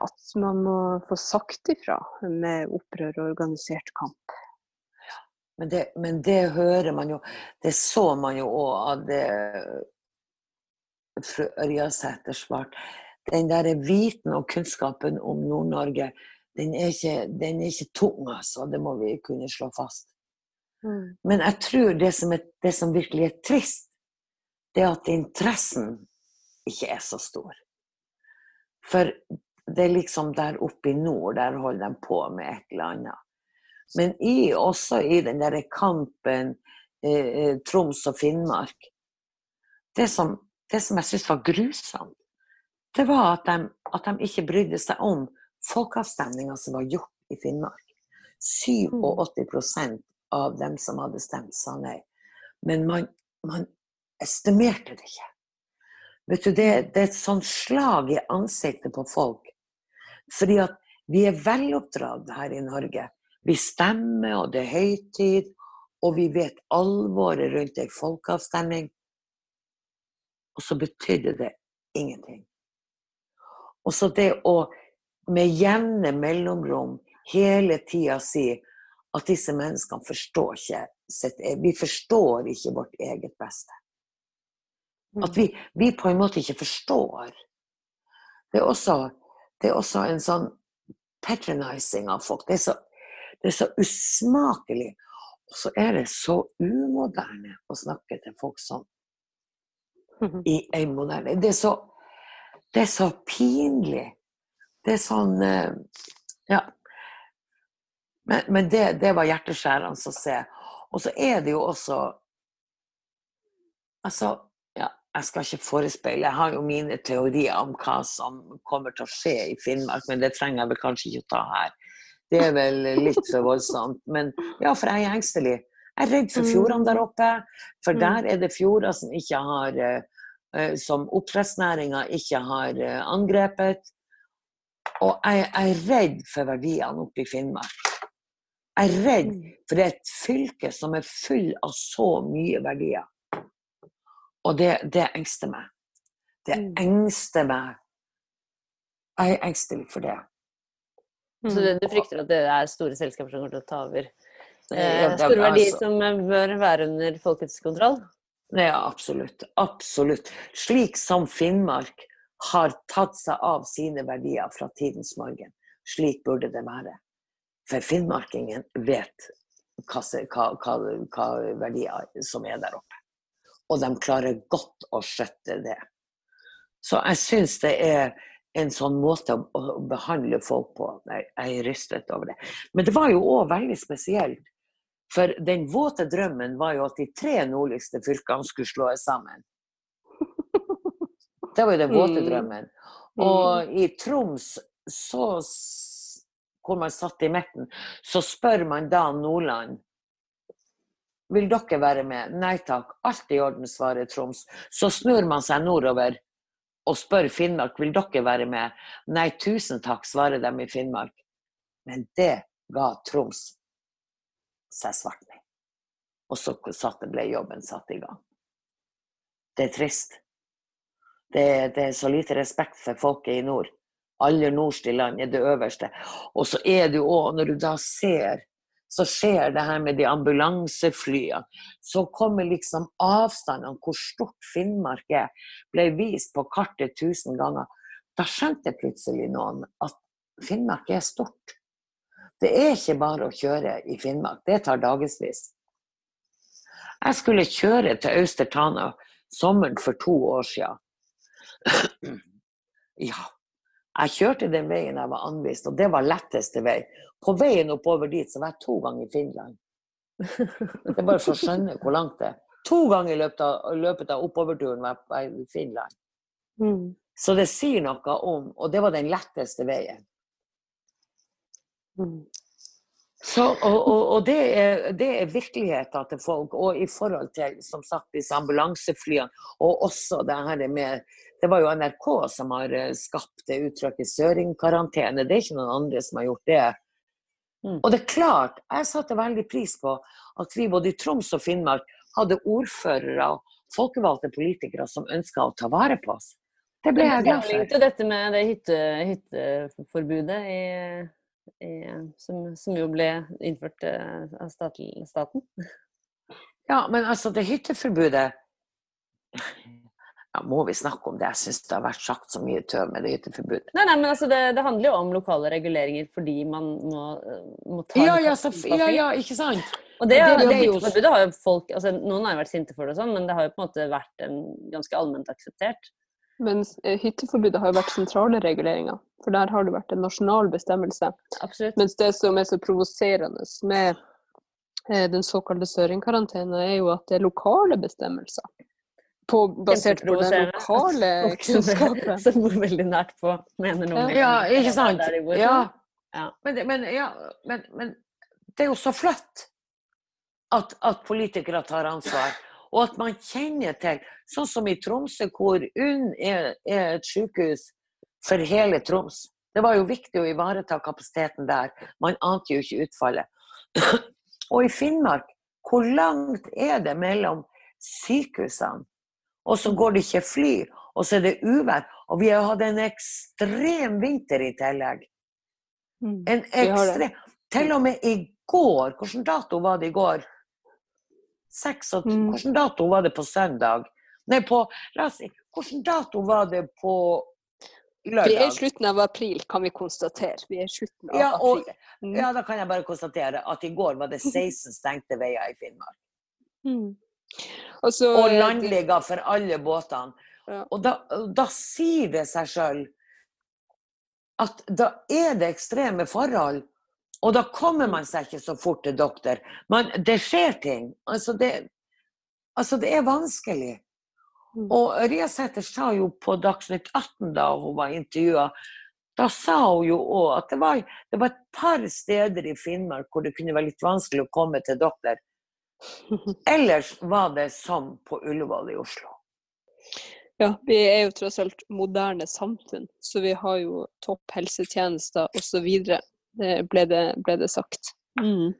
At man må få sagt ifra med opprør og organisert kamp. Men det, men det hører man jo Det så man jo òg av det fru Ørjasæter svarte. Den der viten og kunnskapen om Nord-Norge den er, ikke, den er ikke tung, altså. Det må vi kunne slå fast. Mm. Men jeg tror det som, er, det som, virkelig er trist, det er at interessen ikke er så stor. For det er liksom der oppe i nord, der holder de på med et eller annet. Men i, også i den derre kampen eh, eh, Troms og Finnmark Det som, det som jeg syntes var grusomt, det var at de, at de ikke brydde seg om folkeavstemninga som var gjort i Finnmark. 87 mm. av dem som hadde stemt, sa nei. Men man, man estimerte det ikke. Vet du, det, det, er et sånt slag i ansiktet på folk. Fordi at vi er veloppdratt her i Norge. Vi stemmer, og det er høytid, og vi vet alvoret rundt ei folkeavstemning. Og så betydde det ingenting. Og så det å med jevne mellomrom hele tida sier at disse menneskene forstår ikke sitt e-, Vi forstår ikke vårt eget beste. At vi, vi på en måte ikke forstår. Det er også, det er også en sånn patronizing av folk. Det er så, det er så usmakelig. Og så er det så umoderne å snakke til folk sånn. [LAUGHS] I en moderne Det er så, det er så pinlig. Det er sånn eh, Ja. Men, men det, det, var hjerteskjærende å se. Og så er det jo også Altså, ja, jeg skal ikke forespeile. Jeg har jo mine teorier om hva som kommer til å skje i Finnmark, men det trenger jeg vel kanskje ikke å ta her. Det er vel litt for voldsomt. Men ja, for jeg er engstelig. Jeg er redd for fjordene der oppe. For mm. der er det fjorder som ikke har eh, Som oppdrettsnæringa ikke har eh, angrepet. Og jeg, jeg er redd for verdiene oppe i Finnmark. Jeg er redd mm. for det er et fylke som er full av så mye verdier. Og det, det engster meg. Det mm. engster meg. Jeg er engstelig for det. Så du, du, frykter at det er store selskaper som kommer til å ta over? Eh, store verdier altså, som bør være under folkets kontroll? Ja, absolutt. Absolutt. Slik som Finnmark har tatt seg av sine verdier fra tidens morgen. Slik burde det være. For finnmarkingen vet hva, hva, hva, verdier som er der oppe. Og de klarer godt å skjøtte det. Så jeg syns det er en sånn måte å, behandle folk på. Jeg er rystet over det. Men det var jo òg veldig spesielt. For den våte drømmen var jo at de tre nordligste fylkene skulle slås sammen. Det var jo den våte mm. drømmen. Og mm. i Troms, så, hvor man satt i midten, så spør man da Nordland vil dere være med? Nei takk, alt i orden, svarer Troms. Så snur man seg nordover og spør Finnmark vil dere være med. Nei, tusen takk, svarer de i Finnmark. Men det ga Troms seg svart med. Og så ble jobben satt i gang. Det er trist. Det, det er så lite respekt for folket i nord. Aller nordst i land er det øverste. Og så er det jo òg, når du da ser så skjer det her med de ambulanseflyene. Så kommer liksom avstandene, hvor stort Finnmark er, ble vist på kartet tusen ganger. Da skjønte plutselig noen at Finnmark er stort. Det er ikke bare å kjøre i Finnmark, det tar dagevis. Jeg skulle kjøre til Auster Tana sommeren for to år siden. Ja, jeg kjørte den veien jeg var anvist, og det var letteste vei. På veien oppover dit så var jeg to ganger i Finland. Det er bare for å skjønne hvor langt det er. To ganger i løpet av, løpet av oppoverturen var jeg i Finland. Mm. Så det sier noe om Og det var den letteste veien. Mm. Så, og, og, og det, er, det, er, virkeligheten til folk. Og i forhold til som sagt, disse ambulanseflyene, og også det her med Det var jo NRK som har eh, skapt det uttrykket søringkarantene. Det er ikke noen andre som har gjort det. Mm. Og det er klart, jeg satte veldig pris på at vi både i Troms og Finnmark hadde ordførere og folkevalgte politikere som ønska å ta vare på oss. Det ble jeg glad for. Det dette med det hytte, hytteforbudet i, i, som, som, jo ble innført eh, av staten. Ja, men altså, det hytteforbudet ja, må vi snakke om det? Jeg syns det har vært sagt så mye tøv med det hytteforbudet. Nei, nei, men altså det, det, handler jo om lokale reguleringer fordi man må, må ta ja, ja, så, ja, ja, ikke sant? Og det, det, det, hytteforbudet har jo folk altså Noen har jo vært sinte for det og sånn, men det har jo på en måte vært en, ganske allment akseptert. Men eh, hytteforbudet har jo vært sentrale reguleringer, for der har det vært en nasjonal bestemmelse. Absolutt. Mens det som er så provoserende med eh, den såkalte søringkarantene, er jo at det er lokale bestemmelser på, basert på den lokale kunnskapen. [LAUGHS] Som bor veldig nært på, mener noen. Ja, ikke sant. Ja. ja. Men, men, ja, men, men, det er jo så flott at, at, politikere tar ansvar. Og at man kjenner til, sånn som i Tromsø, hvor UNN er, er et sykehus for hele Troms. Det var jo viktig å ivareta kapasiteten der. Man ante jo ikke utfallet. [CLEARS THROAT] Og i Finnmark, hvor langt er det mellom sykehusene og så går det ikke fly, og så er det uvær. Og vi har hatt en ekstrem vinter i tillegg. Mm. En ekstrem Til og med i går Hvilken dato var det i går? 26, mm. Hvilken dato var det på søndag? Nei, på La oss si Hvilken dato var det på lørdag? Vi er i slutten av april, kan vi konstatere. Vi er i slutten av ja, og, april. Mm. Ja, da kan jeg bare konstatere at i går var det [LAUGHS] 16 stengte veier i Finnmark. Mm. Og, så, og landligger for alle båtene. Ja. Og da, da, sier det seg sjøl at da er det ekstreme forhold. Og da kommer man seg ikke så fort til doktor. Men det skjer ting. Altså, det, altså, det er vanskelig. Mm. Og Riasæter sa jo på Dagsnytt 18 da hun var intervjua, da sa hun jo òg at det var, det var, et par steder i Finnmark hvor det kunne være litt vanskelig å komme til doktor. [LAUGHS] Ellers var det som på Ullevål i Oslo. Ja, vi er jo tross alt moderne samfunn, så vi har jo topp helsetjenester osv. Det ble det, ble det sagt. Mm.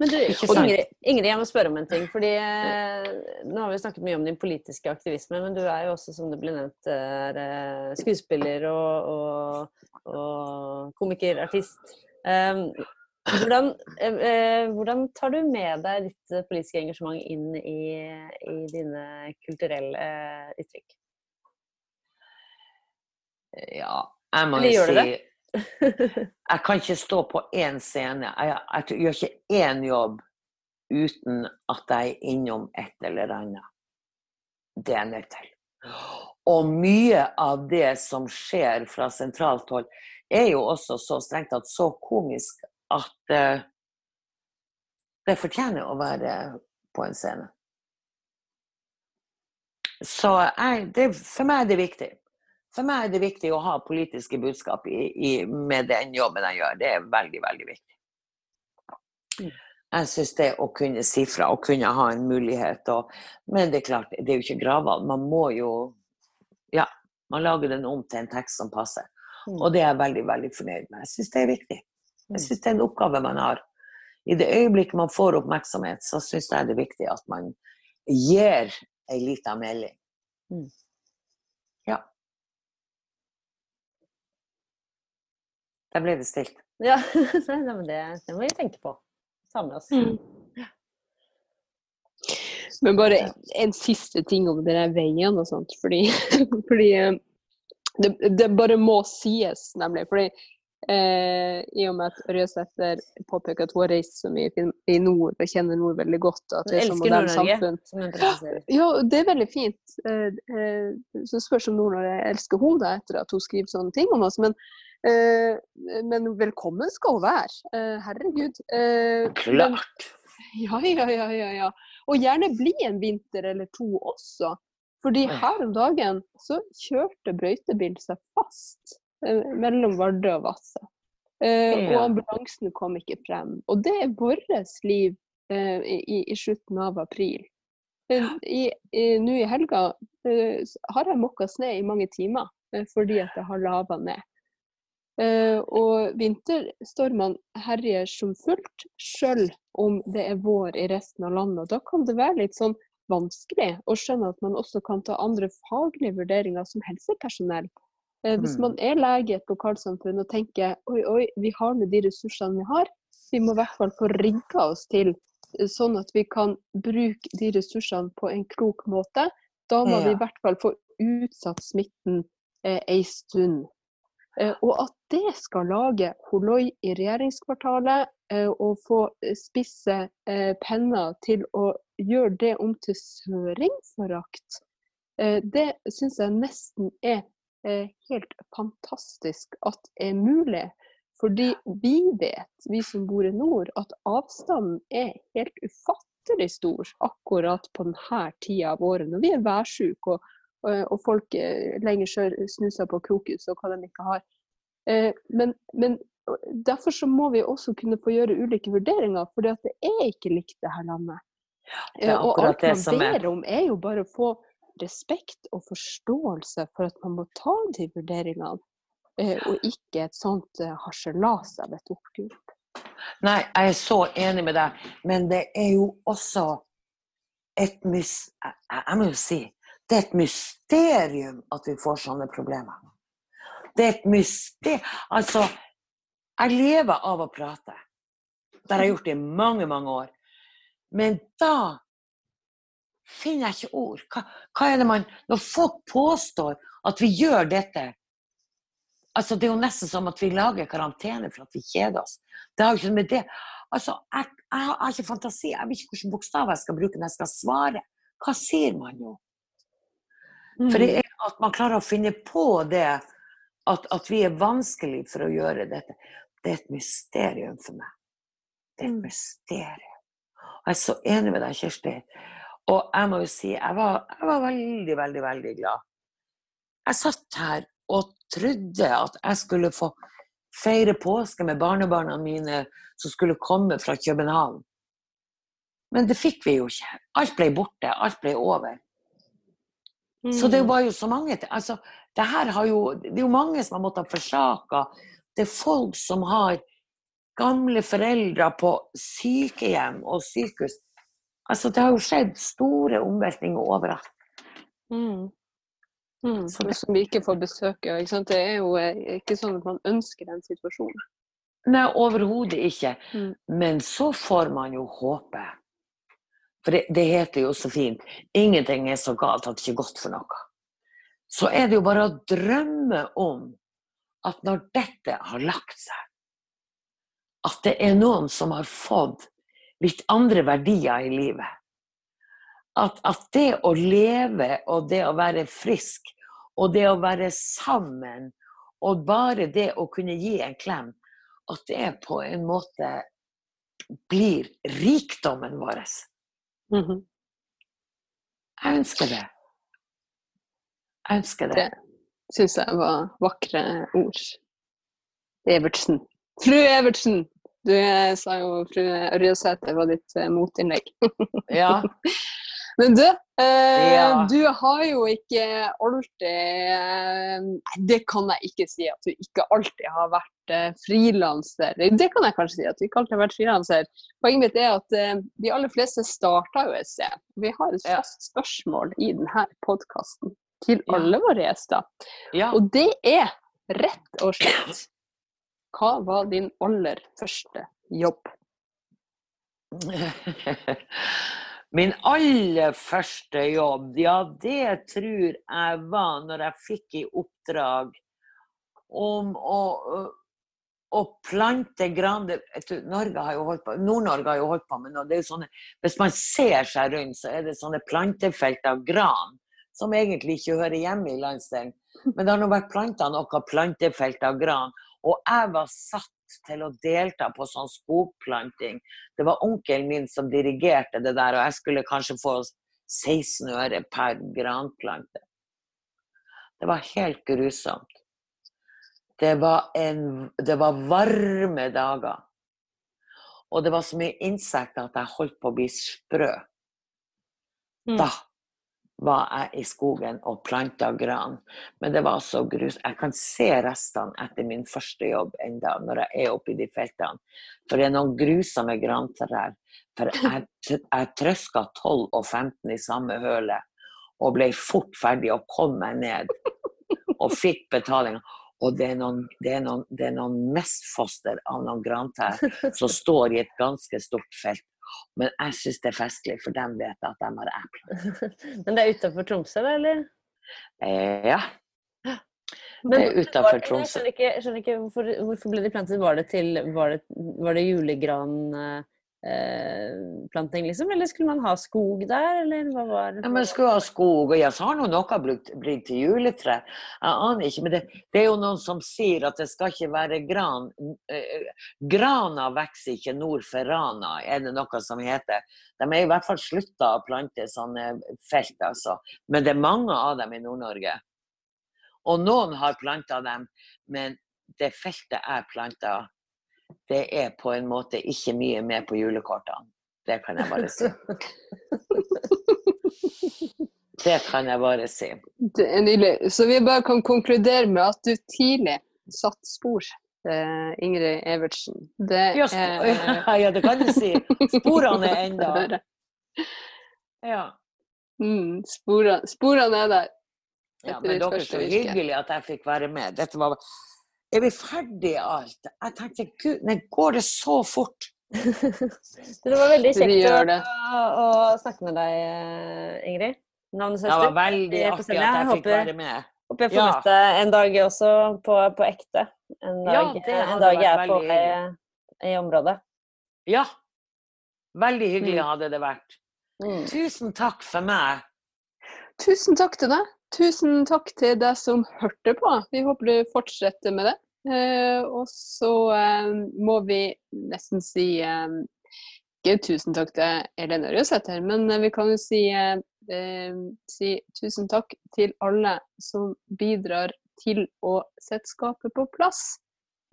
Men du, Ingrid, Ingrid, jeg må spørre om en ting. fordi eh, Nå har vi snakket mye om din politiske aktivisme, men du er jo også, som det ble nevnt, er, eh, skuespiller og, og, og komiker, artist. Um, hvordan, eh, eh, hvordan, tar du med deg ditt eh, politiske engasjement inn i, i dine kulturelle uttrykk? Ja, jeg må jo si [LAUGHS] Jeg kan ikke stå på én scene. Jeg, jeg, gjør ikke én jobb uten at jeg er innom et eller annet. Det er jeg nødt til. Og mye av det som skjer fra sentralt hold, er jo også så strengt tatt så komisk at uh, det fortjener å være på en scene. Så jeg, det, for meg er det viktig. For meg er det viktig å ha politiske budskap i, i, med den jobben jeg gjør. Det er veldig, veldig viktig. Jeg syns det å kunne si fra og kunne ha en mulighet og, Men det er klart, det er jo ikke gravvalg. Man må jo Ja, man lager den om til en tekst som passer. Mm. Og det er jeg veldig, veldig fornøyd med. Jeg syns det er viktig. Mm. Jeg syns det er en oppgave man har. I det øyeblikket man får oppmerksomhet, så syns jeg det er viktig at man gir ei lita melding. Mm. Ja. Der ble det stilt. Ja, [LAUGHS] men det, det må vi tenke på. Ta med oss. Mm. Men bare en siste ting om den der veien og sånt. Fordi, [LAUGHS] fordi eh, det, det bare må sies, nemlig. Fordi eh, i og med at Røsæter påpeker at hun har reist så mye i, nord og kjenner nord veldig godt, og at det er så elsker moderne Nord-Norge, samfunn. Ja, det er veldig fint. Eh, eh, Så spørs om Nord-Norge elsker hun da, etter at hun skriver sånne ting om oss. Men, eh, men velkommen skal hun være. Eh, Herregud. Eh, men- Klart! ja, ja, ja, ja, ja. Og gjerne bli en vinter eller to også. Fordi her om dagen så kjørte brøytebil seg fast mellom Vardø og Vadsø. Eh, Og ambulansen kom ikke frem. Og det er vårt liv eh, i, i slutten av april. Eh, Nå i helga eh, har jeg mokka snø i mange timer eh, fordi at det har lava ned. Eh, og vinterstormene herjer som fullt, sjøl om det er vår i resten av landet. Da kan det være litt sånn vanskelig å skjønne at man også kan ta andre faglige vurderinger som helsepersonell. Eh, hvis Mm. man er lege i et lokalsamfunn og tenker oi, oi, vi har nå de ressursene vi har, vi må i hvert fall få rigga oss til eh, sånn at vi kan bruke de ressursene på en klok måte. Da må vi i hvert fall få utsatt smitten eh, ei stund. Eh, og at det skal lage holoi i regjeringskvartalet eh, og få spisse eh, penner til å gjøre det om til søringforakt, eh, det syns jeg nesten er eh, helt fantastisk at er mulig. Fordi vi vet, vi som bor i nord, at avstanden er helt ufattelig stor akkurat på denne tida av året, når vi er værsjuke og, og, og folk eh, lenger sør snuser på krokus og hva de ikke har. Eh, men, men derfor så må vi også kunne få gjøre ulike vurderinger, for det er ikke likt det her landet. det er Eh, og alt det man som er. ber om, er jo bare å få respekt og forståelse for at man må ta de vurderingene, eh, og ikke et sånt eh, harselas av et oppgulp. Nei, jeg er så enig med deg, men det er jo også et mys... Jeg, jeg må jo si det er et mysterium at vi får sånne problemer. Det er et mysterium Altså, jeg lever av å prate. Det har jeg gjort i mange, mange år. Men da finner jeg ikke ord. Hva, hva er det man Når folk påstår at vi gjør dette Altså, Det er jo nesten som at vi lager karantene for at vi kjeder oss. Det har jo ikke med det Altså, jeg, jeg, har- jeg har ikke fantasi. Jeg vet ikke hvilke bokstaver jeg skal bruke når jeg skal svare. Hva sier man jo? For det er at man klarer å finne på det, at, at vi er vanskelig for å gjøre dette. Det er et mysterium for meg. Det er et Mm. mysterium. Og jeg er så enig med deg, Kirsti. Og jeg må jo si, jeg var, jeg var veldig, veldig, veldig glad. Jeg satt her og trodde at jeg skulle få feire påske med barnebarna mine som skulle komme fra København. Men det fikk vi jo ikke. Alt ble borte. Alt ble over. Så det var jo så mange altså, det, jo, det er jo mange som har måttet forsake. Det er folk som har gamle foreldre på sykehjem og sykehus. Altså, det har jo skjedd store omveltninger overalt. Mm. Mm. Så det- Som vi ikke får. Ikke sant? Det er jo eh, ikke sånn at man ønsker den situasjonen. Nei, overhodet ikke. Mm. Men så får man jo håpe. For det, det heter jo så fint 'ingenting er så galt at det ikke er godt for noe'. Så er det jo bare å drømme om at når dette har lagt seg, at det er noen som har fått litt andre verdier i livet. At, at det å leve og det å være frisk og det å være sammen og bare det å kunne gi en klem, at det på en måte blir rikdommen vår. Mhm. Jeg ønsker det. Jeg ønsker det. Det syns jeg var vakre ord. Evertsen. Fru Evertsen! Du sa jo fru Ørjasæter var ditt eh, motinnlegg. [LAUGHS] Ja. Men du, eh, Ja. du har jo ikke alltid eh, det kan jeg ikke si at du ikke alltid har vært eh, frilanser. Det kan jeg kanskje si, at du ikke alltid har vært frilanser. Poenget mitt er at eh, de aller fleste starter jo et sted. Vi har et fast spørsmål i denne podkasten til alle våre gjester. ja. Og det er rett og slett Hva var din aller første jobb? [LAUGHS] Min aller første jobb, ja det tror jeg var når jeg fikk i oppdrag om å, å plante gran. Norge har jo holdt på, Nord-Norge har jo holdt på med noe. Det er jo sånne, hvis man ser seg rundt, så er det sånne plantefelt av gran som egentlig ikke hører hjemme i landsdelen. Men det har nå vært planta noe plantefelt av gran. Og jeg var satt til å delta på sånn skogplanting. Det var onkelen min som dirigerte det der, og jeg skulle kanskje få 16 øre per granplante. Det var helt grusomt. Det var, en, det var varme dager. Og det var så mye insekter at jeg holdt på å bli sprø. Mm. Da var jeg i skogen og planta gran. Men det var så grus. Jeg kan se restene etter min første jobb enda når jeg er oppe i de feltene. For det er noen grusomme grantrær. For jeg, jeg trøska 12 og 15 i samme høle og ble fort ferdig og kom meg ned. Og fikk betalinga. Og det er noen, det er noen, noen mestfoster av noen grantrær som står i et ganske stort felt. Men jeg syns det er festlig, for de vet at de har epler. [LAUGHS] Men det er utafor Tromsø, da, eller? Eh, ja. [GASPS] Men Det er utenfor Tromsø. Jeg skjønner ikke, skjønner ikke hvorfor, hvorfor ble de plantet? Var det til Var det, var det julegran planting, liksom? Eller skulle man ha skog der, eller hva var Ja, man skulle ha skog, og ja, så har nå noe blitt, blitt til juletre. Jeg aner ikke, men det, det er jo noen som sier at det skal ikke være gran. Eh, grana vokser ikke nord for Rana, er det noe som heter. De er i hvert fall slutta å plante sånne felt, altså. Men det er mange av dem i Nord-Norge. Og noen har planta dem, men det feltet jeg planta, det er på en måte ikke mye med på julekortene. Det kan jeg bare si. [LAUGHS] Det kan jeg bare si. Det er nydelig. Så vi bare kan konkludere med at du tidlig satt spor, eh, Ingrid Evertsen. Det Ja, er [LAUGHS] ja, det kan du si. Sporene er enda. [LAUGHS] Ja. Mm, sporene, sporene er der. ja men dere, så hyggelig at jeg fikk være med. Dette var Er vi av alt? Jeg tenkte gud, nei, går det så fort? [LAUGHS] Det var veldig kjekt å, å, snakke med deg, Ingrid. Ingrid. Det var veldig Jeg artig at jeg jeg fikk håper- være med. Håper jeg får Ja. møte deg en dag også, på, på ekte. En dag, ja, en dag jeg er på vei i området. Ja. Veldig hyggelig Mm. hadde det vært. Tusen takk for meg. Tusen takk til deg. Tusen takk til deg som hørte på. Vi håper du fortsetter med det. Eh, og så eh, må vi nesten si eh, ikke tusen takk til Helene Røsæter, men eh, vi kan jo si, eh, eh, si tusen takk til alle som bidrar til å sette skapet på plass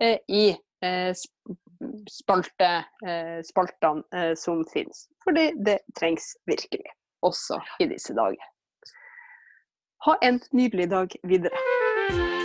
eh, i eh, spalte, eh, spaltene eh, som finnes. Fordi det trengs virkelig, også i disse dager. Ha en nydelig dag videre.